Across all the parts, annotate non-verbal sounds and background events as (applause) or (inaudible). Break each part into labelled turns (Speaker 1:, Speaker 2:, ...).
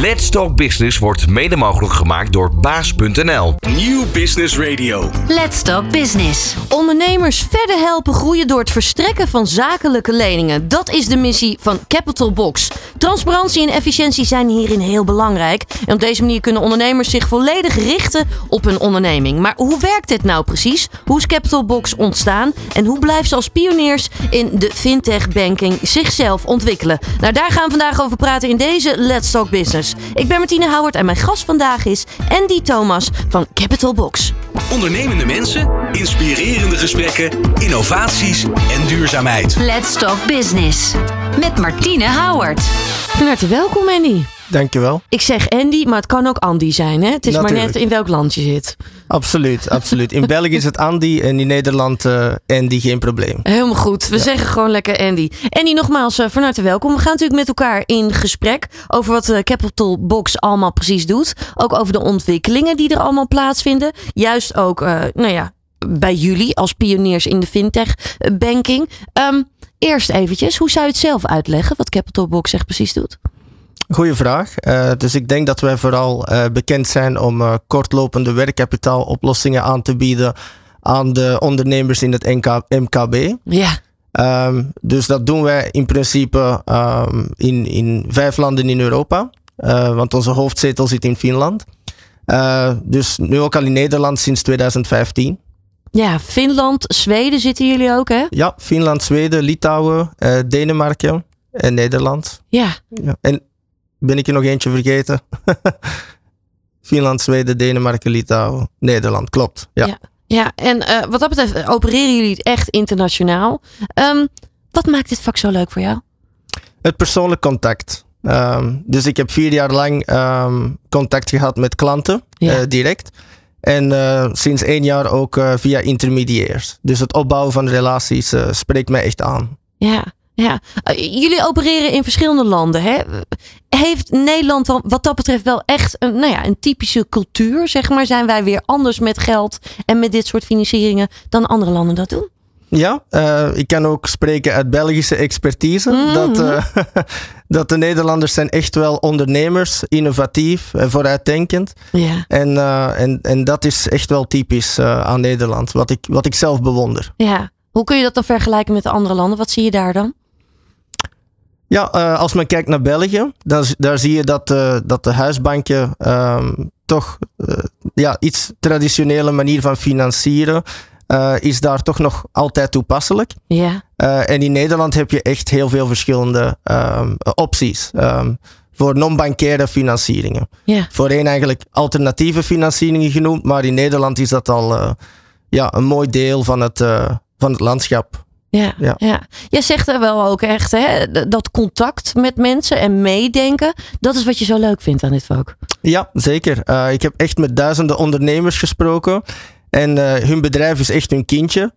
Speaker 1: Let's Talk Business wordt mede mogelijk gemaakt door baas.nl.
Speaker 2: Nieuw Business Radio.
Speaker 3: Let's Talk Business.
Speaker 4: Ondernemers verder helpen groeien door het verstrekken van zakelijke leningen. Dat is de missie van Capital Box. Transparantie en efficiëntie zijn hierin heel belangrijk. En op deze manier kunnen ondernemers zich volledig richten op hun onderneming. Maar hoe werkt dit nou precies? Hoe is Capital Box ontstaan? En hoe blijven ze als pioniers in de fintech banking zichzelf ontwikkelen? Nou, daar gaan we vandaag over praten in deze Let's Talk Business. Ik ben Martine Howard en mijn gast vandaag is Andy Thomas van Capital Box.
Speaker 2: Ondernemende mensen, inspirerende gesprekken, innovaties en duurzaamheid.
Speaker 3: Let's Talk Business. Met Martine Howard.
Speaker 4: Van harte welkom Andy.
Speaker 5: Dankjewel.
Speaker 4: Ik zeg Andy, maar het kan ook Andy zijn. Hè? Het is maar net in welk land je zit.
Speaker 5: Absoluut, absoluut. In België is het Andy en in Nederland eh Andy, geen probleem.
Speaker 4: Helemaal goed. We zeggen gewoon lekker Andy. Andy, nogmaals eh, van harte welkom. We gaan natuurlijk met elkaar in gesprek over wat eh, Capital Box allemaal precies doet. Ook over de ontwikkelingen die er allemaal plaatsvinden. Juist ook, nou ja, bij jullie als pioniers in de fintech banking. Ehm, eerst eventjes, hoe zou je het zelf uitleggen wat Capital Box echt precies doet?
Speaker 5: Goeie vraag. Eh, dus ik denk dat wij vooral eh, bekend zijn om eh, kortlopende werkkapitaaloplossingen aan te bieden aan de ondernemers in het NK MKB.
Speaker 4: Ja,
Speaker 5: Ehm, dus dat doen wij in principe ehm, in, in vijf landen in Europa. Want onze hoofdzetel zit in Finland. Dus nu ook al in Nederland sinds 2015.
Speaker 4: ja Finland, Zweden zitten jullie ook hè?
Speaker 5: Ja, Finland, Zweden, Litouwen, Denemarken en Nederland.
Speaker 4: Ja,
Speaker 5: Ja. En ben ik er nog eentje vergeten? (laughs) Finland, Zweden, Denemarken, Litouwen, Nederland. Klopt. Ja.
Speaker 4: Ja. Ja, en eh, wat dat betreft eh, opereren jullie echt internationaal. Ehm, wat maakt dit vak zo leuk voor jou?
Speaker 5: Het persoonlijk contact. Ehm, dus ik heb vier jaar lang ehm, contact gehad met klanten
Speaker 4: Ja.
Speaker 5: eh, direct. En sinds één jaar ook via intermediairs. Dus het opbouwen van relaties spreekt mij echt aan.
Speaker 4: Ja, ja. Eh, jullie opereren in verschillende landen. Hè? Heeft Nederland dan wat dat betreft wel echt een, nou ja, een typische cultuur? Zeg maar, zijn wij weer anders met geld en met dit soort financieringen dan andere landen dat doen?
Speaker 5: Ja, eh, ik kan ook spreken uit Belgische expertise.
Speaker 4: Mhm.
Speaker 5: Dat, eh, (laughs) dat de Nederlanders zijn echt wel ondernemers, innovatief en vooruitdenkend.
Speaker 4: Ja,
Speaker 5: En, en, en dat is echt wel typisch aan Nederland, wat ik, wat ik zelf bewonder.
Speaker 4: ja. Hoe kun je dat dan vergelijken met de andere landen? Wat zie je daar dan?
Speaker 5: Ja, eh, als men kijkt naar België, dan, daar zie je dat, eh, dat de huisbanken ehm, toch eh, ja, iets traditionele manier van financieren is daar toch nog altijd toepasselijk.
Speaker 4: Ja,
Speaker 5: en in Nederland heb je echt heel veel verschillende ehm, opties ehm, voor non-bankaire financieringen.
Speaker 4: ja.
Speaker 5: Voorheen eigenlijk alternatieve financieringen genoemd, maar in Nederland is dat al ja, een mooi deel van het, van het landschap.
Speaker 4: Ja, ja.
Speaker 5: Ja.
Speaker 4: Jij zegt er wel ook echt, hè, dat contact met mensen en meedenken, dat is wat je zo leuk vindt aan dit vak.
Speaker 5: Ja, zeker. Eh, ik heb echt met duizenden ondernemers gesproken. En eh, hun bedrijf is echt hun kindje.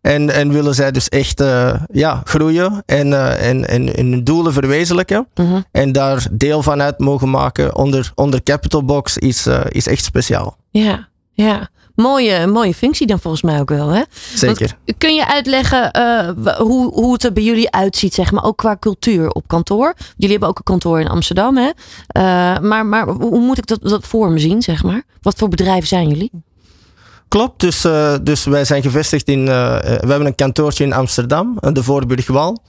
Speaker 5: En, en willen zij dus echt eh, ja, groeien en, en, en, en hun doelen verwezenlijken.
Speaker 4: Mhm.
Speaker 5: En daar deel van uit mogen maken onder, onder Capital Box is, is echt speciaal.
Speaker 4: Ja, ja. Mooie, mooie functie dan volgens mij ook wel, hè?
Speaker 5: Zeker.
Speaker 4: Want kun je uitleggen eh, hoe, hoe het er bij jullie uitziet, zeg maar, ook qua cultuur op kantoor? Jullie hebben ook een kantoor in Amsterdam, hè? Eh, maar, maar hoe moet ik dat, dat voor me zien, zeg maar? Wat voor bedrijven zijn jullie?
Speaker 5: Klopt, dus, eh, dus wij zijn gevestigd in. eh, eh, we hebben een kantoortje in Amsterdam, de Voorburgwal.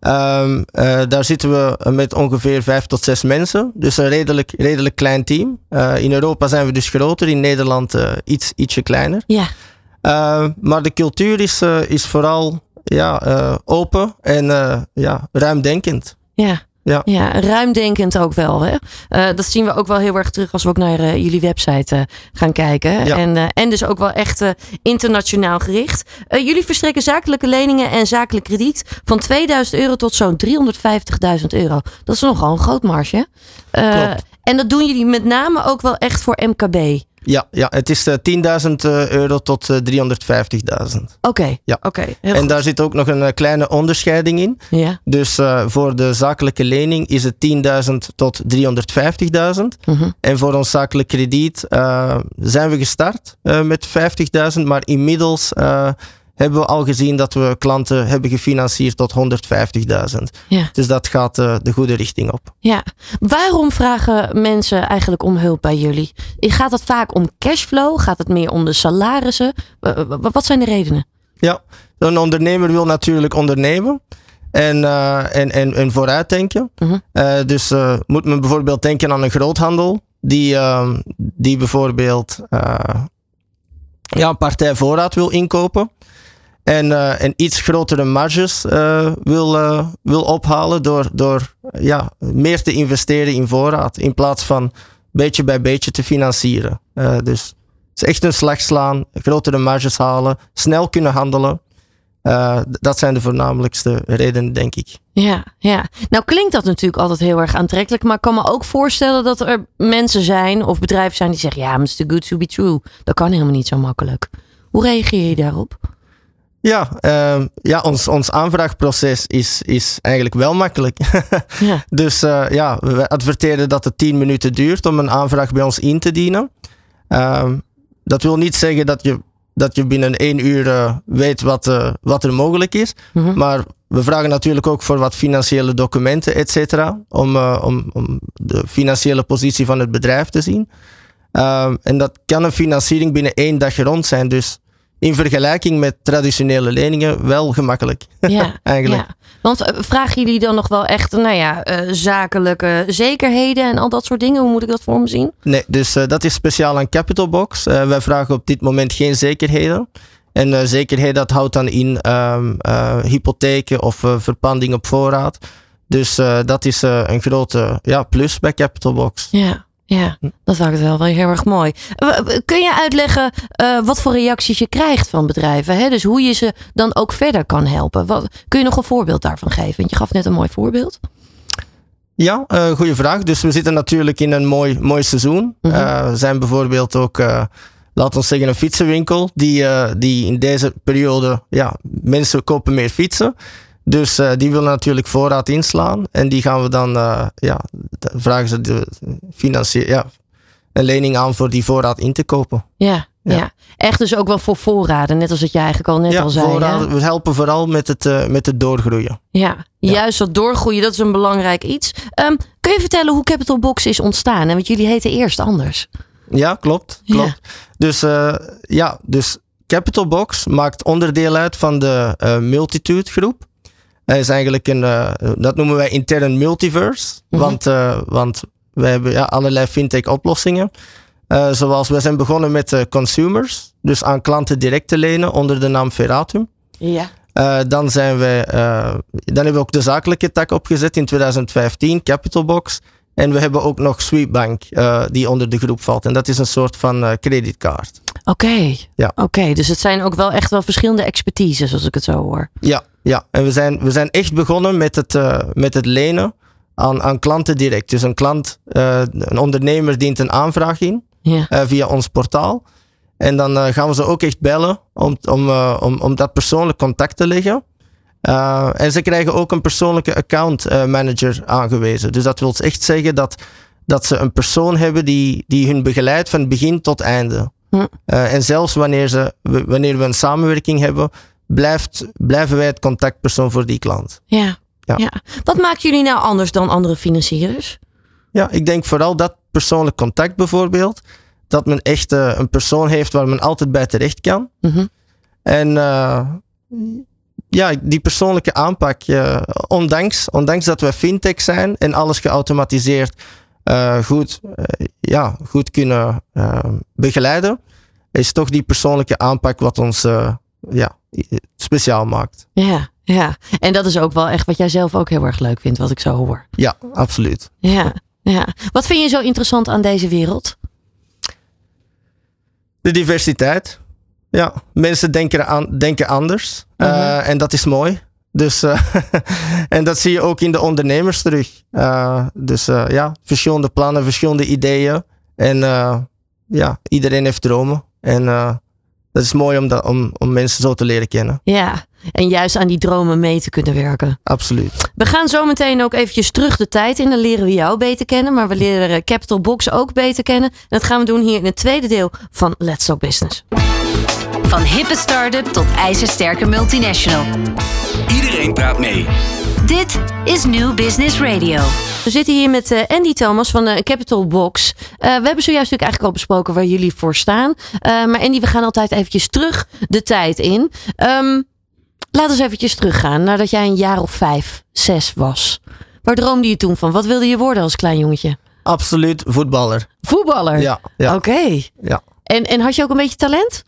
Speaker 5: Ehm, eh, daar zitten we met ongeveer vijf tot zes mensen. Dus een redelijk, redelijk klein team. In Europa zijn we dus groter, in Nederland iets, ietsje kleiner.
Speaker 4: Ja,
Speaker 5: Eh, maar de cultuur is, is vooral ja, open en ja, ruimdenkend.
Speaker 4: ja.
Speaker 5: Ja.
Speaker 4: Ja, ruimdenkend ook wel. Hè? Eh, dat zien we ook wel heel erg terug als we ook naar eh, jullie website eh, gaan kijken.
Speaker 5: Ja.
Speaker 4: En, en dus ook wel echt internationaal gericht. Jullie verstrekken zakelijke leningen en zakelijk krediet van 2000 euro tot zo'n 350.000 euro. Dat is nogal een groot marge. en dat doen jullie met name ook wel echt voor MKB.
Speaker 5: Ja, ja het is eh, 10.000 euro tot eh, 350.000.
Speaker 4: Oké,
Speaker 5: Ja.
Speaker 4: oké. heel
Speaker 5: En
Speaker 4: goed.
Speaker 5: daar zit ook nog een eh, kleine onderscheiding in.
Speaker 4: Ja.
Speaker 5: Dus eh, voor de zakelijke lening is het 10.000 tot 350.000.
Speaker 4: Mhm.
Speaker 5: En voor ons zakelijk krediet eh, zijn we gestart eh, met 50.000, maar inmiddels eh, hebben we al gezien dat we klanten hebben gefinancierd tot 150.000.
Speaker 4: Ja.
Speaker 5: Dus dat gaat uh, de goede richting op.
Speaker 4: Ja. Waarom vragen mensen eigenlijk om hulp bij jullie? Gaat het vaak om cashflow? Gaat het meer om de salarissen? Uh, wat zijn de redenen?
Speaker 5: Ja, een ondernemer wil natuurlijk ondernemen. En, uh, en, en, en vooruitdenken. -huh. uh, dus moet men bijvoorbeeld denken aan een groothandel. Die, die bijvoorbeeld ja, een partij voorraad wil inkopen. En, en iets grotere marges wil, wil ophalen door, door ja, meer te investeren in voorraad. In plaats van beetje bij beetje te financieren. dus het is echt een slag slaan, grotere marges halen, snel kunnen handelen. Dat zijn de voornamelijkste redenen, denk ik.
Speaker 4: Ja, ja. Nou klinkt dat natuurlijk altijd heel erg aantrekkelijk. Maar ik kan me ook voorstellen dat er mensen zijn of bedrijven zijn die zeggen: ja, maar it's too good to be true. Dat kan helemaal niet zo makkelijk. Hoe reageer je daarop?
Speaker 5: Ja, uh, ja ons, ons aanvraagproces is, is eigenlijk wel makkelijk. (laughs) ja. Dus uh, ja, we adverteren dat het 10 minuten duurt om een aanvraag bij ons in te dienen. Uh, dat wil niet zeggen dat je dat je binnen één uur uh, weet wat, uh, wat er mogelijk is. Mm -hmm. Maar we vragen natuurlijk ook voor wat financiële documenten, et cetera. Om, om, om de financiële positie van het bedrijf te zien. en dat kan een financiering binnen één dag rond zijn. Dus in vergelijking met traditionele leningen wel gemakkelijk.
Speaker 4: Ja, (laughs)
Speaker 5: eigenlijk.
Speaker 4: Ja. Want vragen jullie dan nog wel echt, nou ja, zakelijke zekerheden en al dat soort dingen? Hoe moet ik dat voor me zien?
Speaker 5: Nee, dus uh, dat is speciaal aan Capital Box. Uh, wij vragen op dit moment geen zekerheden. En zekerheid dat houdt dan in um, hypotheken of verpanding op voorraad. Dus dat is een grote ja, plus bij Capital Box.
Speaker 4: Ja. Ja, dat maakt het wel, wel heel erg mooi. Kun je uitleggen uh, wat voor reacties je krijgt van bedrijven? Hè? Dus hoe je ze dan ook verder kan helpen. Wat, kun je nog een voorbeeld daarvan geven? Want je gaf net een mooi voorbeeld.
Speaker 5: Ja, uh, goede vraag. Dus we zitten natuurlijk in een mooi, mooi seizoen. Mm -hmm. uh, we zijn bijvoorbeeld ook, laten we zeggen, een fietsenwinkel. Die, die in deze periode, ja, mensen kopen meer fietsen. Dus uh, die willen natuurlijk voorraad inslaan. En die gaan we dan, uh, ja, vragen ze de ja, een lening aan voor die voorraad in te kopen.
Speaker 4: Ja, ja. ja. echt dus ook wel voor voorraden. Net als het je eigenlijk al net
Speaker 5: ja,
Speaker 4: al zei.
Speaker 5: Voorraden,
Speaker 4: hè?
Speaker 5: we helpen vooral met het, uh, met het doorgroeien.
Speaker 4: Ja, ja, juist dat doorgroeien, dat is een belangrijk iets. Um, kun je vertellen hoe Capital Box is ontstaan? Want jullie heten eerst anders.
Speaker 5: Ja, klopt. klopt. Dus ja, dus Capital Box maakt onderdeel uit van de Multitude groep. Hij is eigenlijk een, uh, dat noemen wij intern multiverse. Mm -hmm. Want, uh, want we hebben ja, allerlei fintech oplossingen. Uh, zoals we zijn begonnen met consumers. Dus aan klanten direct te lenen onder de naam Veratum.
Speaker 4: Ja.
Speaker 5: dan, zijn wij, dan hebben we ook de zakelijke tak opgezet in 2015, Capitalbox. En we hebben ook nog Sweetbank, die onder de groep valt. En dat is een soort van creditcard.
Speaker 4: Oké, okay.
Speaker 5: ja.
Speaker 4: Oké, okay, dus het zijn ook wel echt wel verschillende expertises, als ik het zo hoor.
Speaker 5: Ja, ja. en we zijn, we zijn echt begonnen met het, uh, met het lenen aan, aan klanten direct. Dus een klant, uh, een ondernemer dient een aanvraag in
Speaker 4: ja.
Speaker 5: uh, via ons portaal. En dan gaan we ze ook echt bellen om, om, om, om dat persoonlijk contact te leggen. en ze krijgen ook een persoonlijke account manager aangewezen. Dus dat wil echt zeggen dat, dat ze een persoon hebben die, die hun begeleidt van begin tot einde.
Speaker 4: Hm.
Speaker 5: Uh, en zelfs wanneer, ze, wanneer we een samenwerking hebben, blijft, blijven wij het contactpersoon voor die klant.
Speaker 4: Ja, ja. ja. Wat maken jullie nou anders dan andere financiers?
Speaker 5: Ja, ik denk vooral dat persoonlijk contact bijvoorbeeld. Dat men echt uh, een persoon heeft waar men altijd bij terecht kan.
Speaker 4: Mm -hmm.
Speaker 5: En uh, ja, die persoonlijke aanpak, ondanks, ondanks dat we fintech zijn en alles geautomatiseerd goed, uh, ja, goed kunnen uh, begeleiden, is toch die persoonlijke aanpak wat ons ja, speciaal maakt.
Speaker 4: Ja, ja, en dat is ook wel echt wat jij zelf ook heel erg leuk vindt, wat ik zo hoor.
Speaker 5: Ja, absoluut.
Speaker 4: Ja, ja. Wat vind je zo interessant aan deze wereld?
Speaker 5: De diversiteit. Ja, mensen denken, aan, denken anders
Speaker 4: Mhm.
Speaker 5: uh, en dat is mooi. Dus, uh, (laughs) en dat zie je ook in de ondernemers terug. Uh, dus ja, verschillende plannen, verschillende ideeën. En ja, iedereen heeft dromen. En dat is mooi om, dat, om, om mensen zo te leren kennen.
Speaker 4: Ja, En juist aan die dromen mee te kunnen werken.
Speaker 5: Absoluut.
Speaker 4: We gaan zo meteen ook eventjes terug de tijd in. Dan leren we jou beter kennen. Maar we leren Capital Box ook beter kennen. En dat gaan we doen hier in het tweede deel van Let's Talk Business.
Speaker 3: Van hippe start-up tot ijzersterke multinational.
Speaker 2: Iedereen praat mee.
Speaker 3: Dit is New Business Radio.
Speaker 4: We zitten hier met eh, Andy Thomas van de Capital Box. Eh, we hebben zojuist natuurlijk eigenlijk al besproken waar jullie voor staan. Eh, maar Andy, we gaan altijd eventjes terug de tijd in. Um, laat eens eventjes teruggaan nadat jij een jaar of vijf, zes was. Waar droomde je toen van? Wat wilde je worden als klein jongetje?
Speaker 5: Absoluut voetballer.
Speaker 4: Voetballer?
Speaker 5: Ja. ja.
Speaker 4: Oké.
Speaker 5: Ja.
Speaker 4: En, en had je ook een beetje talent?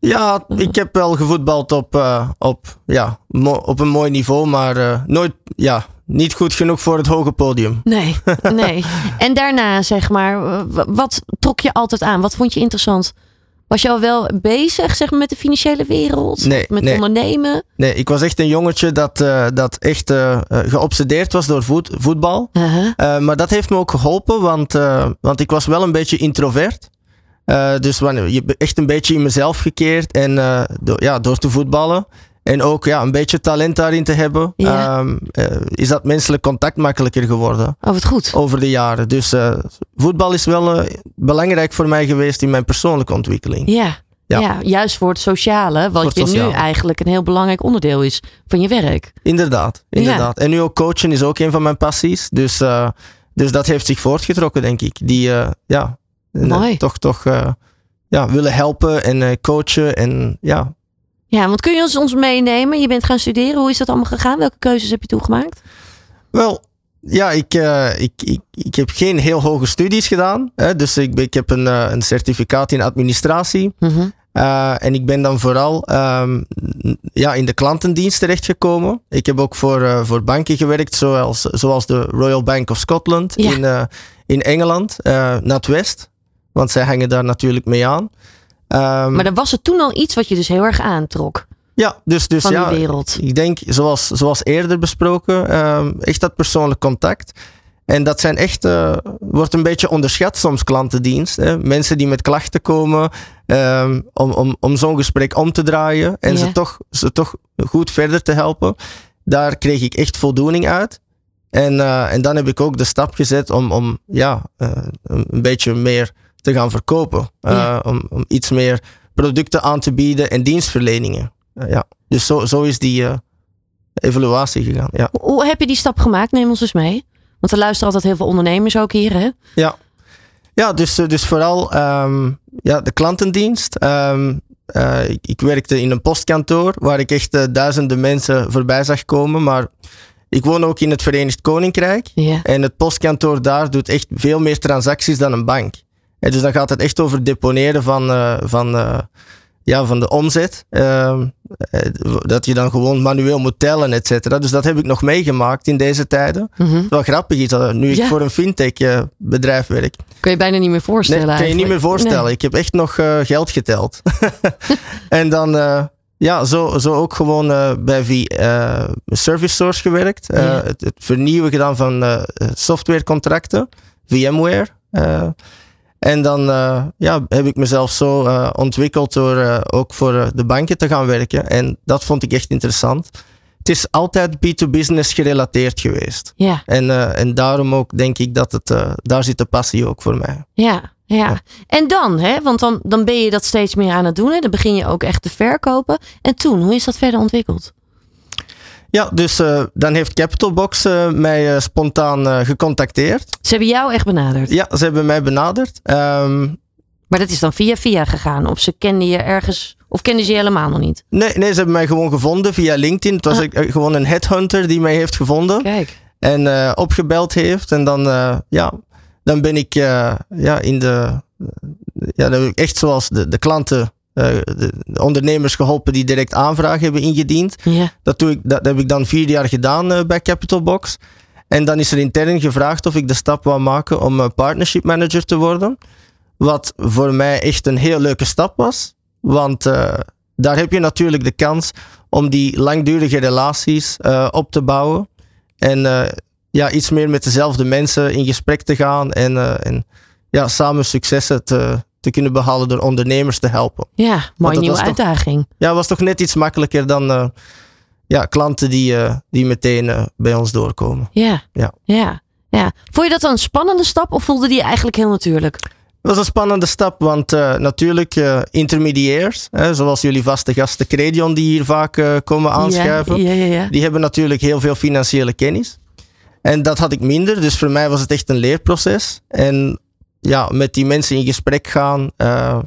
Speaker 5: Ja, ik heb wel gevoetbald op, uh, op, ja, op een mooi niveau, maar uh, nooit, ja, niet goed genoeg voor het hoge podium.
Speaker 4: Nee, nee. (laughs) en daarna, zeg maar, wat trok je altijd aan? Wat vond je interessant? Was je al wel bezig zeg maar, met de financiële wereld?
Speaker 5: Nee,
Speaker 4: met
Speaker 5: nee.
Speaker 4: ondernemen?
Speaker 5: Nee, ik was echt een jongetje dat, uh, dat echt uh, geobsedeerd was door voet, voetbal.
Speaker 4: Uh -huh.
Speaker 5: maar dat heeft me ook geholpen, want, want ik was wel een beetje introvert. Dus wanneer je echt een beetje in mezelf gekeerd en ja, door te voetballen en ook ja, een beetje talent daarin te hebben,
Speaker 4: ja.
Speaker 5: um, uh, is dat menselijk contact makkelijker geworden.
Speaker 4: Oh, wat goed.
Speaker 5: Over de jaren. Dus voetbal is wel belangrijk voor mij geweest in mijn persoonlijke ontwikkeling.
Speaker 4: Ja. Ja. ja juist voor het sociale, wat
Speaker 5: het
Speaker 4: je
Speaker 5: sociale.
Speaker 4: nu eigenlijk een heel belangrijk onderdeel is van je werk.
Speaker 5: Inderdaad, inderdaad. En nu ook coachen is ook een van mijn passies. Dus, dus dat heeft zich voortgetrokken, denk ik. Die, ja,
Speaker 4: Mooi.
Speaker 5: Toch toch ja, willen helpen en coachen. En, ja.
Speaker 4: Ja, want kun je ons, ons meenemen? Je bent gaan studeren. Hoe is dat allemaal gegaan? Welke keuzes heb je toegemaakt?
Speaker 5: Wel, ja, ik, uh, ik, ik, ik heb geen heel hoge studies gedaan. Hè, dus ik, ik heb een, een certificaat in administratie.
Speaker 4: Mm -hmm.
Speaker 5: en ik ben dan vooral um, ja, in de klantendienst terechtgekomen. Ik heb ook voor, voor banken gewerkt, zoals, zoals de Royal Bank of Scotland
Speaker 4: ja.
Speaker 5: in, in Engeland, NatWest. Want zij hangen daar natuurlijk mee aan. Um,
Speaker 4: maar dan was het toen al iets wat je dus heel erg aantrok.
Speaker 5: Ja, dus, dus
Speaker 4: van
Speaker 5: ja,
Speaker 4: die wereld.
Speaker 5: ik denk, zoals, zoals eerder besproken, um, echt dat persoonlijk contact. En dat zijn echt, uh, wordt een beetje onderschat soms klantendienst. Hè? Mensen die met klachten komen um, om, om, om zo'n gesprek om te draaien en ze, toch, ze toch goed verder te helpen. Daar kreeg ik echt voldoening uit. En, uh, en dan heb ik ook de stap gezet om, om ja, uh, een beetje meer te gaan verkopen.
Speaker 4: Ja.
Speaker 5: om, om iets meer producten aan te bieden en dienstverleningen. Uh, ja. Dus zo, zo is die uh, evaluatie gegaan. Ja.
Speaker 4: Hoe, heb je die stap gemaakt? Neem ons eens mee. Want er luisteren altijd heel veel ondernemers ook hier, hè?
Speaker 5: Ja, ja dus, dus vooral um, ja, de klantendienst. Um, uh, ik, ik, werkte in een postkantoor waar ik echt uh, duizenden mensen voorbij zag komen. Maar ik woon ook in het Verenigd Koninkrijk.
Speaker 4: Ja.
Speaker 5: En het postkantoor daar doet echt veel meer transacties dan een bank. Dus dan gaat het echt over deponeren van, uh, van, uh, ja, van de omzet. Uh, dat je dan gewoon manueel moet tellen, et cetera. Dus dat heb ik nog meegemaakt in deze tijden.
Speaker 4: Mm -hmm.
Speaker 5: Wel grappig is dat nu ik voor een fintech bedrijf werk.
Speaker 4: Kun je bijna niet meer voorstellen
Speaker 5: Nee, kan je niet meer voorstellen.
Speaker 4: Nee.
Speaker 5: Ik heb echt nog geld geteld. (laughs) en dan, ja, zo, zo ook gewoon uh, bij v, Service Source gewerkt.
Speaker 4: Ja.
Speaker 5: Het, het, vernieuwen gedaan van softwarecontracten. VMware. En dan ja, heb ik mezelf zo ontwikkeld door ook voor de banken te gaan werken. En dat vond ik echt interessant. Het is altijd B2business gerelateerd geweest.
Speaker 4: Ja.
Speaker 5: En, en daarom ook denk ik dat het, daar zit de passie ook voor mij.
Speaker 4: Ja, ja. ja. En dan, hè? want dan, dan ben je dat steeds meer aan het doen. Hè? Dan begin je ook echt te verkopen. En toen, hoe is dat verder ontwikkeld?
Speaker 5: Ja, dus uh, dan heeft Capitalbox uh, mij uh, spontaan gecontacteerd.
Speaker 4: Ze hebben jou echt benaderd?
Speaker 5: Ja, ze hebben mij benaderd. Um,
Speaker 4: maar dat is dan via via gegaan? Of ze kenden je ergens, of kenden ze je helemaal nog niet?
Speaker 5: Nee, nee ze hebben mij gewoon gevonden via LinkedIn. Het was ah. gewoon een headhunter die mij heeft gevonden.
Speaker 4: Kijk.
Speaker 5: En opgebeld heeft. En dan, ja, dan ben ik ja, in de. Ja, echt zoals de, de klanten de, de, ondernemers geholpen die direct aanvragen hebben ingediend.
Speaker 4: Ja.
Speaker 5: Dat, doe ik, dat heb ik dan vier jaar gedaan uh, bij Capitalbox. En dan is er intern gevraagd of ik de stap wou maken om uh, partnership manager te worden. Wat voor mij echt een heel leuke stap was. Want uh, daar heb je natuurlijk de kans om die langdurige relaties uh, op te bouwen. En uh, ja, iets meer met dezelfde mensen in gesprek te gaan. En, en ja, samen successen te, te kunnen behalen door ondernemers te helpen.
Speaker 4: Ja, mooie nieuwe
Speaker 5: toch-
Speaker 4: uitdaging.
Speaker 5: Ja, was toch net iets makkelijker dan eh, ja, klanten die, eh, die meteen eh, bij ons doorkomen.
Speaker 4: Ja.
Speaker 5: Ja.
Speaker 4: ja. Ja. Vond je dat dan een spannende stap of voelde die eigenlijk heel natuurlijk?
Speaker 5: Het was een spannende stap, want natuurlijk intermediairs, hè, zoals jullie vaste gasten Credion die hier vaak komen aanschuiven,
Speaker 4: Ja, ja, ja.
Speaker 5: die hebben natuurlijk heel veel financiële kennis. En dat had ik minder, dus voor mij was het echt een leerproces. En ja, met die mensen in gesprek gaan, eh,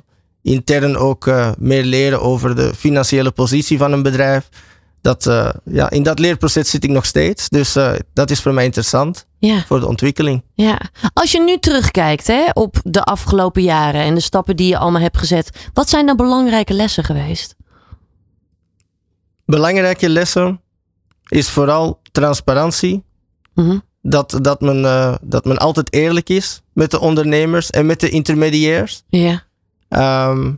Speaker 5: intern ook eh, meer leren over de financiële positie van een bedrijf. Dat, eh, ja, in dat leerproces zit ik nog steeds, dus dat is voor mij interessant
Speaker 4: Ja,
Speaker 5: voor de ontwikkeling.
Speaker 4: ja. Als je nu terugkijkt hè, op de afgelopen jaren en de stappen die je allemaal hebt gezet, wat zijn dan belangrijke lessen geweest?
Speaker 5: Belangrijke lessen is vooral transparantie.
Speaker 4: Mhm.
Speaker 5: Dat, dat, men, dat men altijd eerlijk is met de ondernemers en met de intermediairs.
Speaker 4: Ja,
Speaker 5: Ehm,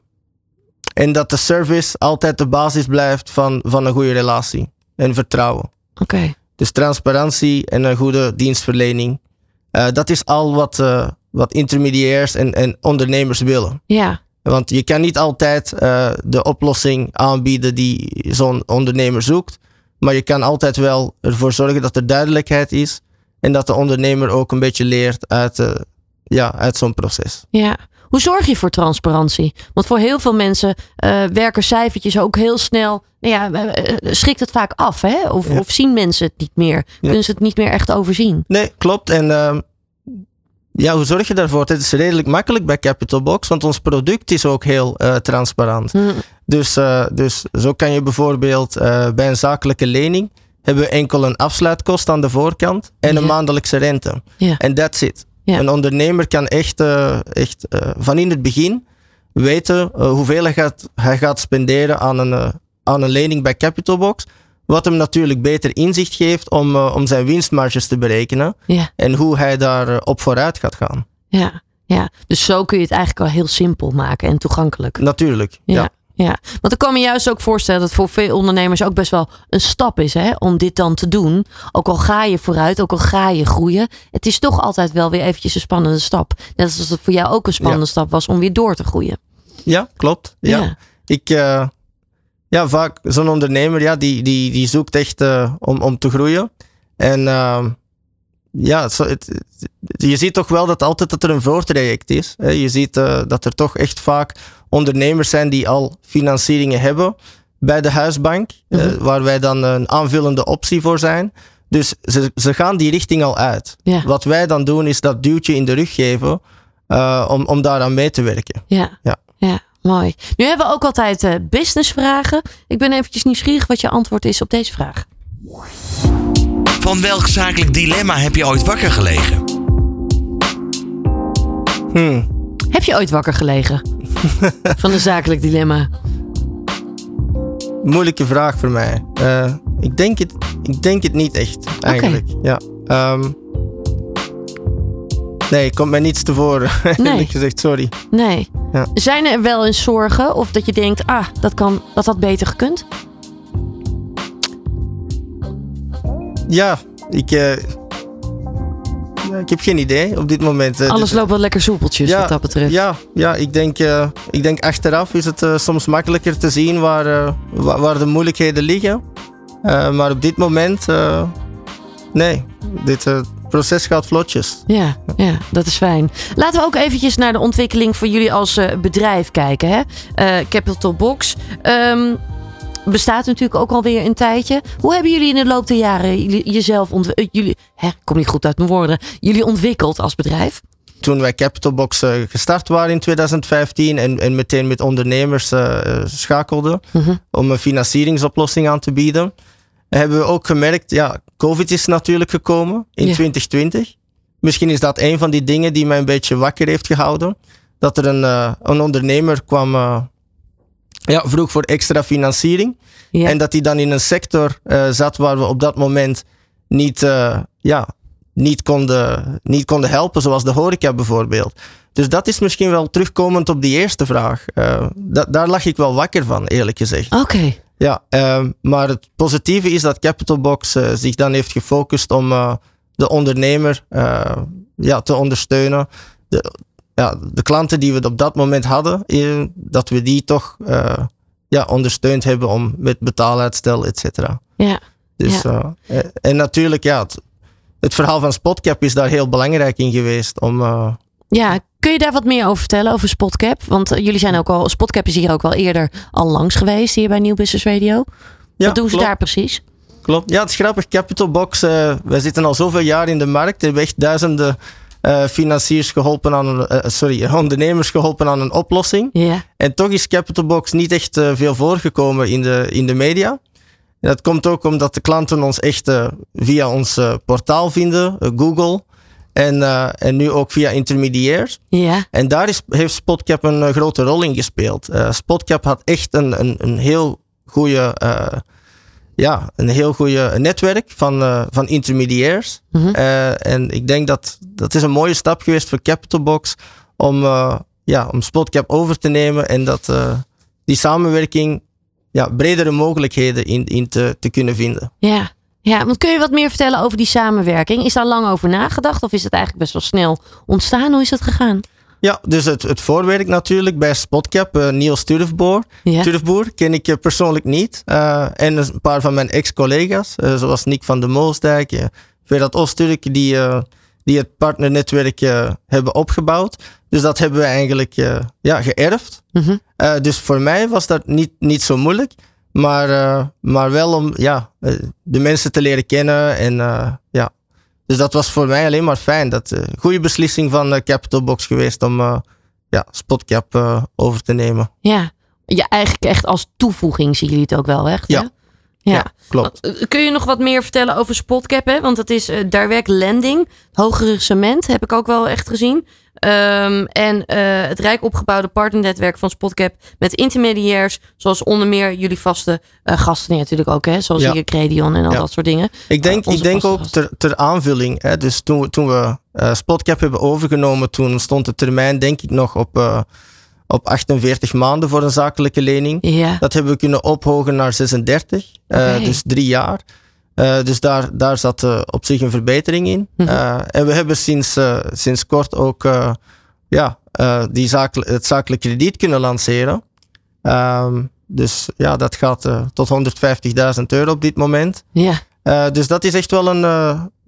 Speaker 5: en dat de service altijd de basis blijft van, van een goede relatie en vertrouwen.
Speaker 4: oké.
Speaker 5: Dus transparantie en een goede dienstverlening. Eh, dat is al wat, eh, wat intermediairs en, en ondernemers willen.
Speaker 4: Ja,
Speaker 5: Want je kan niet altijd eh, de oplossing aanbieden die zo'n ondernemer zoekt. Maar je kan altijd wel ervoor zorgen dat er duidelijkheid is. En dat de ondernemer ook een beetje leert uit, eh, ja, uit zo'n proces.
Speaker 4: ja. Hoe zorg je voor transparantie? Want voor heel veel mensen eh, werken cijfertjes ook heel snel. Nou ja, eh, eh, schrikt het vaak af, hè? Of,
Speaker 5: Ja.
Speaker 4: of zien mensen het niet meer? Kunnen ze het niet meer echt overzien?
Speaker 5: Nee, klopt. En ehm, ja, hoe zorg je daarvoor? Het is redelijk makkelijk bij Capital Box, want ons product is ook heel transparant.
Speaker 4: Hm,
Speaker 5: Dus, dus zo kan je bijvoorbeeld bij een zakelijke lening hebben we enkel een afsluitkost aan de voorkant en een maandelijkse rente.
Speaker 4: Ja.
Speaker 5: En that's it.
Speaker 4: Ja.
Speaker 5: Een ondernemer kan echt, eh, echt eh, van in het begin weten eh, hoeveel hij gaat, hij gaat spenderen aan een, aan een lening bij Capital Box. Wat hem natuurlijk beter inzicht geeft om, om zijn winstmarges te berekenen.
Speaker 4: Ja.
Speaker 5: En hoe hij daar op vooruit gaat gaan.
Speaker 4: Ja, ja. Dus zo kun je het eigenlijk al heel simpel maken en toegankelijk.
Speaker 5: Natuurlijk.
Speaker 4: Ja.
Speaker 5: ja.
Speaker 4: Ja. Want ik kan me juist ook voorstellen dat voor veel ondernemers ook best wel een stap is hè, om dit dan te doen. Ook al ga je vooruit, ook al ga je groeien. Het is toch altijd wel weer eventjes een spannende stap. Net als het voor jou ook een spannende stap was om weer door te groeien.
Speaker 5: Ja, klopt. Ja.
Speaker 4: Ja.
Speaker 5: Ik, eh, ja, vaak zo'n ondernemer, ja, die, die, die zoekt echt eh, om, om te groeien. En ehm, ja, zo, het, het- je ziet toch wel dat altijd dat er een voortraject is. Hè. Je ziet eh, dat er toch echt vaak ondernemers zijn die al financieringen hebben bij de huisbank, eh,
Speaker 4: Mhm.
Speaker 5: waar wij dan een aanvullende optie voor zijn. Dus ze, ze gaan die richting al uit.
Speaker 4: Ja.
Speaker 5: Wat wij dan doen is dat duwtje in de rug geven eh, om, om daaraan mee te werken.
Speaker 4: Ja.
Speaker 5: Ja.
Speaker 4: ja. Mooi. Nu hebben we ook altijd businessvragen. Ik ben eventjes nieuwsgierig wat je antwoord is op deze vraag.
Speaker 1: Van welk zakelijk dilemma heb je ooit wakker gelegen?
Speaker 5: Hmm.
Speaker 4: Heb je ooit wakker gelegen? (laughs) Van een zakelijk dilemma.
Speaker 5: Moeilijke vraag voor mij. Eh, ik, denk het, ik denk het niet echt, eigenlijk. Ja. Ehm, nee, komt mij niets tevoren. (laughs)
Speaker 4: Nee.
Speaker 5: Gezegd, sorry.
Speaker 4: Nee.
Speaker 5: Ja.
Speaker 4: Zijn er wel eens zorgen of dat je denkt, ah, dat, kan, dat had beter gekund?
Speaker 5: Ja, ik, eh, ja, ik heb geen idee op dit moment. Eh,
Speaker 4: Alles
Speaker 5: dit-
Speaker 4: loopt wel lekker soepeltjes
Speaker 5: ja,
Speaker 4: wat dat betreft.
Speaker 5: Ja, ja ik, denk, eh, ik denk achteraf is het soms makkelijker te zien waar, wa- waar de moeilijkheden liggen. Maar op dit moment, nee, dit proces gaat vlotjes.
Speaker 4: Ja, ja, dat is fijn. Laten we ook eventjes naar de ontwikkeling van jullie als bedrijf kijken. Hè? Capital Box ehm, bestaat natuurlijk ook alweer een tijdje. Hoe hebben jullie in de loop der jaren jullie, jezelf ontwikkeld? Jullie, hè, kom niet goed uit mijn woorden. Jullie ontwikkeld als bedrijf?
Speaker 5: toen wij Capital Box eh, gestart waren in 2015 en, en meteen met ondernemers eh, eh, schakelden
Speaker 4: Mhm.
Speaker 5: om een financieringsoplossing aan te bieden, hebben we ook gemerkt, ja, COVID is natuurlijk gekomen in
Speaker 4: Ja.
Speaker 5: 2020. Misschien is dat een van die dingen die mij een beetje wakker heeft gehouden. Dat er een, eh, een ondernemer kwam, eh, ja, vroeg voor extra financiering.
Speaker 4: Ja.
Speaker 5: En dat hij dan in een sector eh, zat waar we op dat moment niet, eh, ja, niet, konden, niet konden helpen, zoals de horeca bijvoorbeeld. Dus dat is misschien wel terugkomend op die eerste vraag. Eh, da- daar lag ik wel wakker van, eerlijk gezegd.
Speaker 4: Oké.
Speaker 5: Ja, ehm, maar het positieve is dat Capital Box eh, zich dan heeft gefocust om de ondernemer ja, te ondersteunen. De, ja, de klanten die we op dat moment hadden, eh, dat we die toch eh, ja, ondersteund hebben om met betaaluitstel, et cetera.
Speaker 4: Ja.
Speaker 5: Dus,
Speaker 4: Ja.
Speaker 5: eh, en natuurlijk, ja, het, het verhaal van Spotcap is daar heel belangrijk in geweest. Om,
Speaker 4: Ja, kun je daar wat meer over vertellen, over Spotcap? Want jullie zijn ook al, Spotcap is hier ook wel eerder al langs geweest, hier bij Nieuw Business Radio.
Speaker 5: ja,
Speaker 4: wat doen ze daar precies?
Speaker 5: Klopt. Ja, het is grappig. Capital Box, wij zitten al zoveel jaar in de markt. We hebben echt duizenden financiers geholpen aan een, eh, sorry, (laughs) ondernemers geholpen aan een oplossing. En toch is Capital Box niet echt eh, veel voorgekomen in de, in de media. En dat komt ook omdat de klanten ons echt eh, via ons eh, portaal vinden, eh, Google. En, eh, en nu ook via intermediairs.
Speaker 4: Ja.
Speaker 5: En daar is, heeft Spotcap een eh, grote rol in gespeeld. Eh, Spotcap had echt een, een, een heel goede, eh, ja, een heel goede netwerk van, eh, van intermediairs.
Speaker 4: Mhm.
Speaker 5: Eh, en ik denk dat dat is een mooie stap geweest voor Capital Box om, eh, ja, om Spotcap over te nemen en dat die samenwerking ja, bredere mogelijkheden in, in te, te kunnen vinden.
Speaker 4: Ja. Ja, want kun je wat meer vertellen over die samenwerking? Is daar lang over nagedacht of is het eigenlijk best wel snel ontstaan? Hoe is het gegaan?
Speaker 5: Ja, dus het, het voorwerk natuurlijk bij Spotcap, eh, Niels Turfboer.
Speaker 4: Ja.
Speaker 5: Turfboer ken ik persoonlijk niet. Eh, en een paar van mijn ex-collega's, eh, zoals Nick van de Moosdijk, uh, Verat Oosterk, die, die het partnernetwerk hebben opgebouwd. Dus dat hebben we eigenlijk ja, geërfd.
Speaker 4: Mhm.
Speaker 5: Dus voor mij was dat niet, niet zo moeilijk. Maar, maar wel om ja, de mensen te leren kennen. En, ja. Dus dat was voor mij alleen maar fijn. Dat uh, goede beslissing van uh, Capital Box geweest om uh, ja, Spotcap over te nemen.
Speaker 4: Ja. ja, eigenlijk echt als toevoeging zien jullie het ook wel echt.
Speaker 5: Ja.
Speaker 4: Hè? Ja.
Speaker 5: ja, klopt.
Speaker 4: Kun je nog wat meer vertellen over Spotcap? Hè? Want het is uh, direct lending, hogere cement, heb ik ook wel echt gezien. Um, en uh, het rijk opgebouwde partnernetwerk van Spotcap met intermediairs, zoals onder meer jullie vaste uh, gasten natuurlijk ook, hè? zoals
Speaker 5: Ja.
Speaker 4: hier Credion en al
Speaker 5: Ja.
Speaker 4: dat soort dingen.
Speaker 5: Ik denk,
Speaker 4: onze
Speaker 5: ik denk ook ter, ter aanvulling. Hè, dus toen, we- toen we eh, Spotcap hebben overgenomen, toen stond de termijn denk ik nog op, eh, op 48 maanden voor een zakelijke lening.
Speaker 4: Ja,
Speaker 5: Dat hebben we kunnen ophogen naar 36, eh,
Speaker 4: Oké.
Speaker 5: dus drie jaar. Eh, dus daar, daar zat eh, op zich een verbetering in.
Speaker 4: Mhm.
Speaker 5: Eh, en we hebben sinds, sinds kort ook ja, die zakel- het zakelijk krediet kunnen lanceren. Ehm, dus ja, dat gaat tot 150.000 euro op dit moment.
Speaker 4: ja,
Speaker 5: dus dat is echt wel een,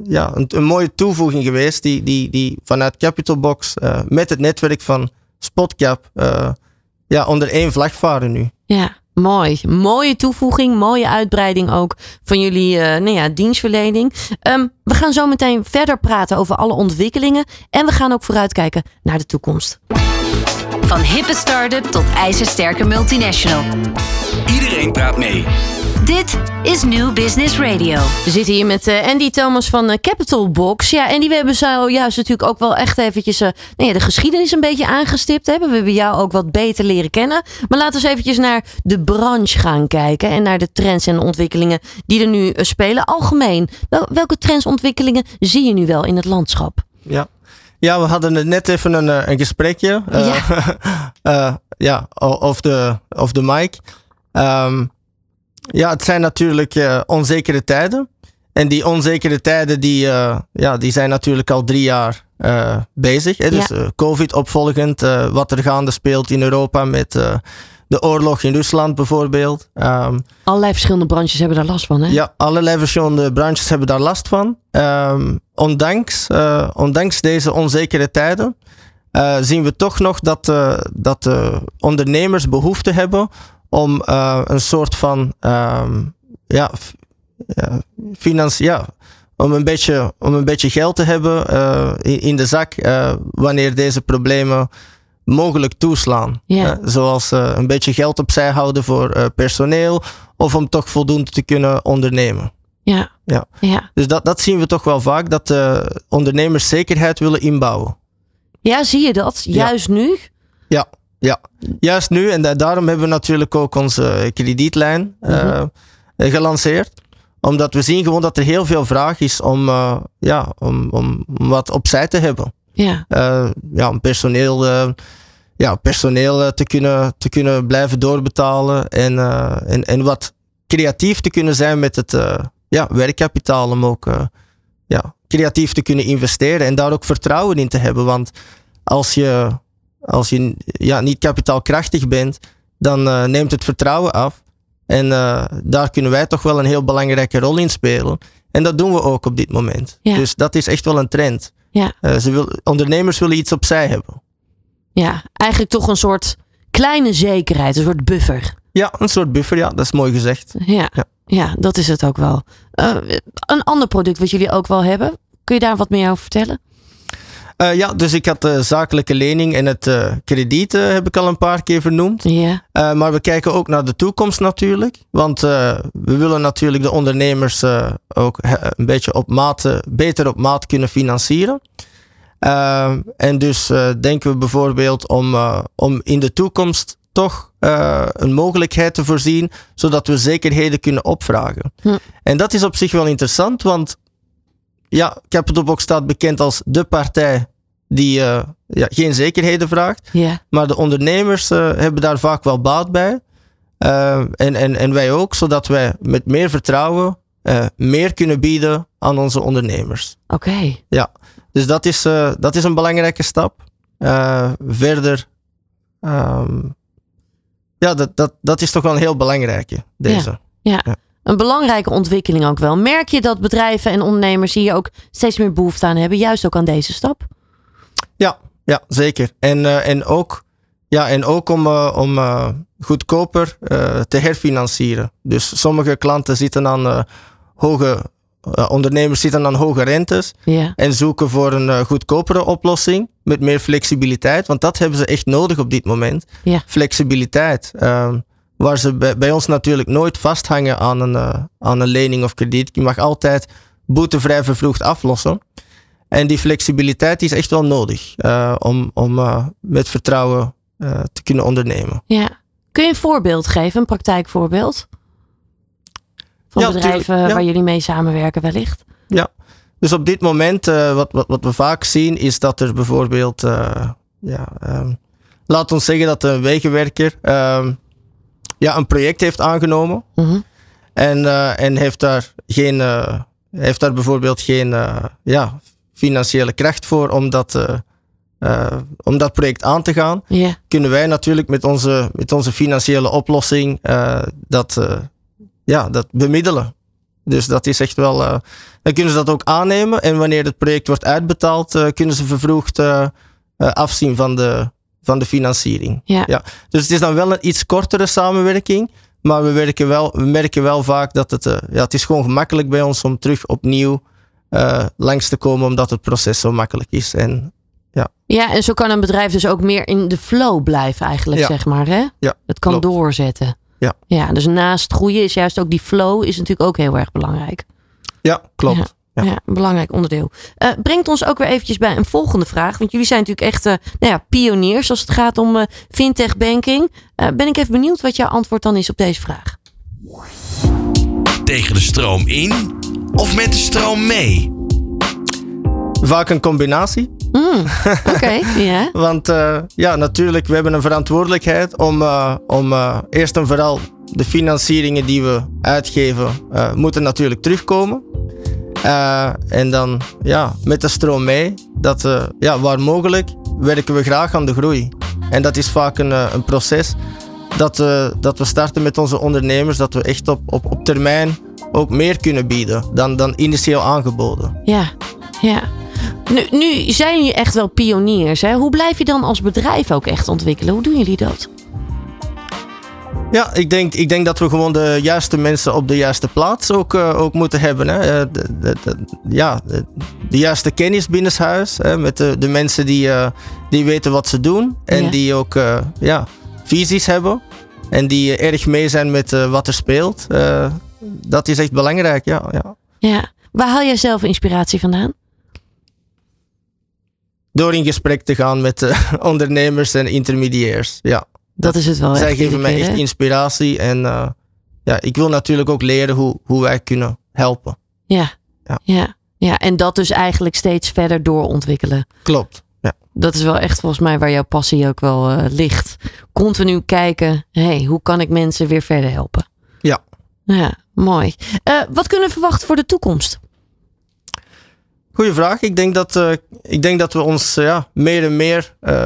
Speaker 5: ja, een, een mooie toevoeging geweest, die, die, die vanuit Capital Box eh, met het netwerk van Spotcap ja, onder één vlag varen nu.
Speaker 4: ja. Mooi. Mooie toevoeging, mooie uitbreiding ook van jullie eh, nou ja, dienstverlening. Ehm, gaan zo meteen verder praten over alle ontwikkelingen. En we gaan ook vooruitkijken naar de toekomst.
Speaker 3: Van hippe start-up tot ijzersterke multinational.
Speaker 2: Iedereen praat mee.
Speaker 3: Dit is New Business Radio.
Speaker 4: We zitten hier met eh, Andy Thomas van eh, Capital Box. Ja, Andy, we hebben zojuist natuurlijk ook wel echt eventjes eh, nou ja, de geschiedenis een beetje aangestipt. Hebben. We hebben jou ook wat beter leren kennen. Maar laten we eens eventjes naar de branche gaan kijken. En naar de trends en ontwikkelingen die er nu spelen. Algemeen, wel, welke trends ontwikkelingen zie je nu wel in het landschap?
Speaker 5: Ja. Ja, we hadden net even een, eh, een gesprekje. eh, (laughs) eh, ja, of de, of de mic. Ehm, ja, het zijn natuurlijk onzekere tijden. En die onzekere tijden die, ja, die zijn natuurlijk al drie jaar bezig. Hè? Dus
Speaker 4: Ja.
Speaker 5: COVID opvolgend, wat er gaande speelt in Europa met de oorlog in Rusland bijvoorbeeld. Ehm,
Speaker 4: Allerlei verschillende branches hebben daar last van, hè?
Speaker 5: ja, allerlei verschillende branches hebben daar last van. Ehm, ondanks, eh, ondanks deze onzekere tijden eh, zien we toch nog dat, eh, dat ondernemers behoefte hebben om een soort van ehm, ja, ja, om een beetje, om een beetje geld te hebben in, in de zak wanneer deze problemen mogelijk toeslaan.
Speaker 4: Ja.
Speaker 5: Eh, zoals eh, een beetje geld opzij houden voor eh, personeel of om toch voldoende te kunnen ondernemen.
Speaker 4: Ja.
Speaker 5: Ja.
Speaker 4: ja.
Speaker 5: Dus dat, dat zien we toch wel vaak, dat ondernemers zekerheid willen inbouwen.
Speaker 4: Ja, zie je dat? Juist nu?
Speaker 5: Ja, ja. juist nu. En da- daarom hebben we natuurlijk ook onze kredietlijn eh, gelanceerd. Omdat we zien gewoon dat er heel veel vraag is om, ja, om, om, om wat opzij te hebben.
Speaker 4: Ja.
Speaker 5: Eh, ja, om personeel, eh, ja, personeel eh, te, kunnen, te kunnen blijven doorbetalen. En, en, en wat creatief te kunnen zijn met het ja, werkkapitaal. Om ook ja, creatief te kunnen investeren en daar ook vertrouwen in te hebben. Want als je, als je ja, niet kapitaalkrachtig bent, dan neemt het vertrouwen af. En daar kunnen wij toch wel een heel belangrijke rol in spelen. En dat doen we ook op dit moment.
Speaker 4: Ja.
Speaker 5: Dus dat is echt wel een trend.
Speaker 4: Ja.
Speaker 5: Eh, ze wil, ondernemers willen iets opzij hebben.
Speaker 4: Ja, eigenlijk toch een soort kleine zekerheid, een soort buffer.
Speaker 5: Ja, een soort buffer, ja, dat is mooi gezegd.
Speaker 4: Ja,
Speaker 5: Ja.
Speaker 4: ja. dat is het ook wel. Eh, een ander product wat jullie ook wel hebben. Kun je daar wat meer over vertellen?
Speaker 5: Eh, ja, dus ik had de zakelijke lening en het eh, krediet eh, heb ik al een paar keer vernoemd.
Speaker 4: Ja,
Speaker 5: Eh, maar we kijken ook naar de toekomst natuurlijk. Want eh, we willen natuurlijk de ondernemers eh, ook een beetje op maat, eh, beter op maat kunnen financieren. Eh, en dus eh, denken we bijvoorbeeld om, eh, om in de toekomst toch eh, een mogelijkheid te voorzien, zodat we zekerheden kunnen opvragen.
Speaker 4: Hm.
Speaker 5: En dat is op zich wel interessant, want ja, Capitalbox staat bekend als de partij die eh, ja, geen zekerheden vraagt.
Speaker 4: ja,
Speaker 5: Maar de ondernemers eh, hebben daar vaak wel baat bij. Eh, en, en, en wij ook, zodat wij met meer vertrouwen meer kunnen bieden aan onze ondernemers.
Speaker 4: oké.
Speaker 5: Dus dat is, dat is een belangrijke stap. Verder, ehm, ja, dat, dat, dat is toch wel een heel belangrijke, deze.
Speaker 4: Een belangrijke ontwikkeling ook wel. Merk je dat bedrijven en ondernemers hier ook steeds meer behoefte aan hebben, juist ook aan deze stap?
Speaker 5: Ja, zeker. En, eh, en ook, ja, en ook om, eh, om eh, goedkoper te herfinancieren. Dus sommige klanten zitten aan hoge, ondernemers zitten aan hoge rentes
Speaker 4: Ja,
Speaker 5: en zoeken voor een goedkopere oplossing met meer flexibiliteit. Want dat hebben ze echt nodig op dit moment.
Speaker 4: Ja.
Speaker 5: Flexibiliteit. ehm, waar ze bij, bij ons natuurlijk nooit vasthangen aan een, eh, aan een lening of krediet. Je mag altijd boetevrij vervroegd aflossen. En die flexibiliteit is echt wel nodig eh, om, om eh, met vertrouwen te kunnen ondernemen.
Speaker 4: ja. Kun je een voorbeeld geven, een praktijkvoorbeeld? Van
Speaker 5: Ja,
Speaker 4: bedrijven
Speaker 5: ja.
Speaker 4: waar jullie mee samenwerken wellicht?
Speaker 5: Dus op dit moment, wat, wat, wat we vaak zien, is dat er bijvoorbeeld, ja, ehm, laat ons zeggen dat een wegenwerker ehm, ja, een project heeft aangenomen
Speaker 4: Mhm.
Speaker 5: en, eh, en heeft, daar geen, eh, heeft daar bijvoorbeeld geen eh, ja, financiële kracht voor om dat, om dat project aan te gaan.
Speaker 4: Ja,
Speaker 5: Kunnen wij natuurlijk met onze, met onze financiële oplossing dat, ja, dat bemiddelen. Dus dat is echt wel. dan kunnen ze dat ook aannemen. En wanneer het project wordt uitbetaald, kunnen ze vervroegd afzien van de, van de financiering.
Speaker 4: ja.
Speaker 5: Ja. Dus het is dan wel een iets kortere samenwerking. Maar we, werken wel, we merken wel vaak dat het, eh, ja, het is gewoon gemakkelijk bij ons om terug opnieuw eh, langs te komen, omdat het proces zo makkelijk is. En
Speaker 4: Ja, en zo kan een bedrijf dus ook meer in de flow blijven eigenlijk,
Speaker 5: Ja.
Speaker 4: zeg maar. Hè?
Speaker 5: Ja,
Speaker 4: Het kan
Speaker 5: klopt.
Speaker 4: doorzetten.
Speaker 5: Ja.
Speaker 4: ja, dus naast groeien is juist ook die flow is natuurlijk ook heel erg belangrijk.
Speaker 5: ja, klopt.
Speaker 4: Ja.
Speaker 5: Ja.
Speaker 4: een belangrijk onderdeel. Eh, brengt ons ook weer eventjes bij een volgende vraag. Want jullie zijn natuurlijk echt eh, nou ja, pioniers als het gaat om eh, fintech banking. Eh, ben ik even benieuwd wat jouw antwoord dan is op deze vraag.
Speaker 1: Tegen de stroom in of met de stroom mee?
Speaker 5: Vaak een combinatie.
Speaker 4: Mm, (laughs) Oké, ja.
Speaker 5: Want eh, ja, natuurlijk, we hebben een verantwoordelijkheid om, eh, om eh, eerst en vooral de financieringen die we uitgeven, eh, moeten natuurlijk terugkomen. Eh, en dan ja, met de stroom mee, dat eh, ja, waar mogelijk werken we graag aan de groei. En dat is vaak een, eh, een proces dat, eh, dat we starten met onze ondernemers, dat we echt op, op, op termijn ook meer kunnen bieden dan, dan initieel aangeboden.
Speaker 4: Ja, ja. Nu, nu zijn jullie echt wel pioniers. Hè? Hoe blijf je dan als bedrijf ook echt ontwikkelen? Hoe doen jullie dat?
Speaker 5: Ja, ik denk, ik denk dat we gewoon de juiste mensen op de juiste plaats ook, eh, ook moeten hebben. Hè. Eh, de, de, de- ja, de, juiste kennis binnenshuis. Hè, met de, de mensen die, eh, die weten wat ze doen. En
Speaker 4: Ja.
Speaker 5: die ook ja, visies hebben. En die erg mee zijn met wat er speelt. Dat is echt belangrijk, ja. ja.
Speaker 4: Ja. Waar haal jij zelf inspiratie vandaan?
Speaker 5: Door in gesprek te gaan met (laughs) ondernemers en intermediairs. Ja.
Speaker 4: Dat is het wel.
Speaker 5: Zij geven mij echt inspiratie. En eh, ja, ik wil natuurlijk ook leren hoe, hoe wij kunnen helpen.
Speaker 4: Ja.
Speaker 5: Ja.
Speaker 4: Ja. ja. En dat dus eigenlijk steeds verder doorontwikkelen.
Speaker 5: Klopt. Ja.
Speaker 4: Dat is wel echt volgens mij waar jouw passie ook wel eh, ligt. Continu kijken, hey, hoe kan ik mensen weer verder helpen?
Speaker 5: Ja.
Speaker 4: Ja, mooi. Eh, wat kunnen we verwachten voor de toekomst?
Speaker 5: Goeie vraag. Ik denk dat, uh, ik denk dat we ons uh, ja, meer en meer, uh,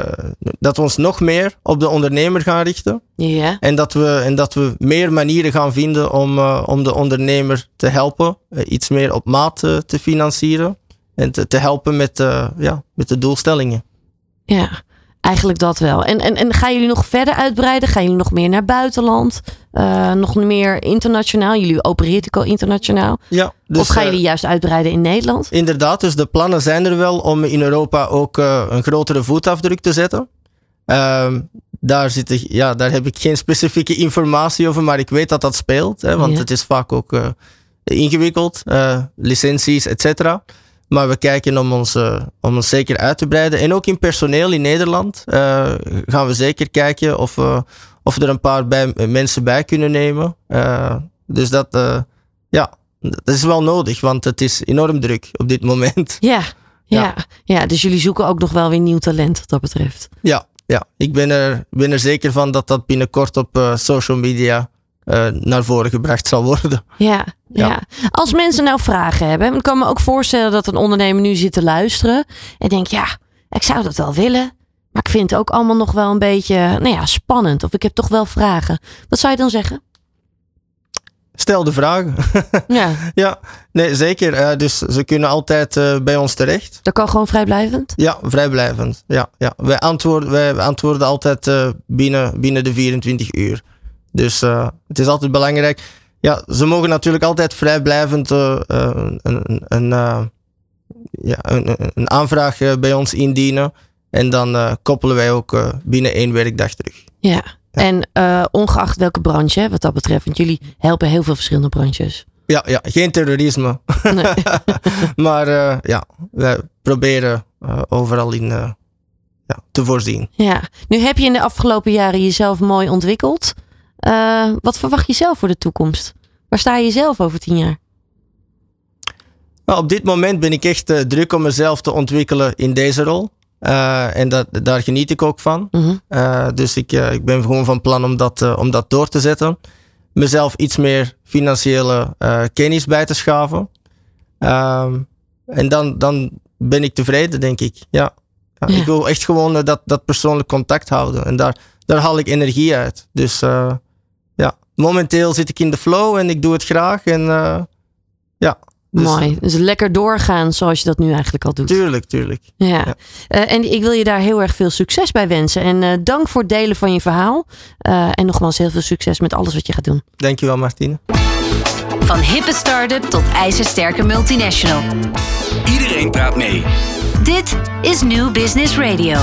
Speaker 5: dat we ons nog meer op de ondernemer gaan richten.
Speaker 4: Ja.
Speaker 5: En dat we, en dat we meer manieren gaan vinden om, om de ondernemer te helpen. iets meer op maat te financieren. En te, te helpen met, ja, met de doelstellingen.
Speaker 4: Ja, eigenlijk dat wel. En, en, en gaan jullie nog verder uitbreiden? Gaan jullie nog meer naar buitenland? Uh, nog meer internationaal? Jullie opereert ook al internationaal.
Speaker 5: Ja,
Speaker 4: dus, of gaan jullie juist uitbreiden in Nederland?
Speaker 5: Inderdaad, dus de plannen zijn er wel om in Europa ook uh, een grotere voetafdruk te zetten. Uh, daar, zit ik, ja, daar heb ik geen specifieke informatie over, maar ik weet dat dat speelt. Hè, want ja. het is vaak ook ingewikkeld, licenties, et cetera. Maar we kijken om ons, uh, om ons zeker uit te breiden. En ook in personeel in Nederland uh, gaan we zeker kijken of, uh, of we er een paar bij, mensen bij kunnen nemen. dus dat, ja, dat is wel nodig, want het is enorm druk op dit moment. (laughs)
Speaker 4: Ja, ja, ja. ja dus jullie zoeken ook nog wel weer nieuw talent wat dat betreft.
Speaker 5: Ja, ja. ik ben er, ben er zeker van dat dat binnenkort op social media uh, naar voren gebracht zal worden.
Speaker 4: Ja, ja, ja. Als mensen nou vragen hebben, ik kan me ook voorstellen dat een ondernemer nu zit te luisteren en denkt, ja, ik zou dat wel willen, maar ik vind het ook allemaal nog wel een beetje, nou ja, spannend. Of ik heb toch wel vragen. Wat zou je dan zeggen?
Speaker 5: Stel de vragen. (laughs)
Speaker 4: Ja.
Speaker 5: ja, nee, zeker. Uh, dus ze kunnen altijd uh, bij ons terecht.
Speaker 4: Dat kan gewoon vrijblijvend?
Speaker 5: Ja, vrijblijvend. Ja, ja. Wij, antwoorden, wij antwoorden altijd binnen, binnen de 24 uur. Dus uh, het is altijd belangrijk. Ja, ze mogen natuurlijk altijd vrijblijvend uh, een, een, een, ja, een, een aanvraag bij ons indienen. En dan koppelen wij ook binnen één werkdag terug.
Speaker 4: Ja, ja. en ongeacht welke branche, wat dat betreft, want jullie helpen heel veel verschillende branches.
Speaker 5: Ja, ja geen terrorisme. Nee. (laughs) maar ja, wij proberen overal in ja, te voorzien.
Speaker 4: Ja, nu heb je in de afgelopen jaren jezelf mooi ontwikkeld. Uh, wat verwacht je zelf voor de toekomst? Waar sta je zelf over tien jaar?
Speaker 5: Nou, op dit moment ben ik echt uh, druk om mezelf te ontwikkelen in deze rol. Uh, en dat, daar geniet ik ook van. -hmm. dus ik, ik ben gewoon van plan om dat, om dat door te zetten. Mezelf iets meer financiële kennis bij te schaven. Ehm, en dan, dan ben ik tevreden, denk ik. Ja. Ik wil echt gewoon dat, dat persoonlijk contact houden. En daar, daar haal ik energie uit. Dus ja, momenteel zit ik in de flow en ik doe het graag. En uh, ja.
Speaker 4: Dus, Mooi. Dus lekker doorgaan zoals je dat nu eigenlijk al doet.
Speaker 5: Tuurlijk, tuurlijk.
Speaker 4: Ja. ja. Uh, en ik wil je daar heel erg veel succes bij wensen. En uh, dank voor het delen van je verhaal. en nogmaals heel veel succes met alles wat je gaat doen.
Speaker 5: Dankjewel, Martine.
Speaker 3: Van hippe start-up tot ijzersterke multinational.
Speaker 2: Iedereen praat mee.
Speaker 3: Dit is New Business Radio.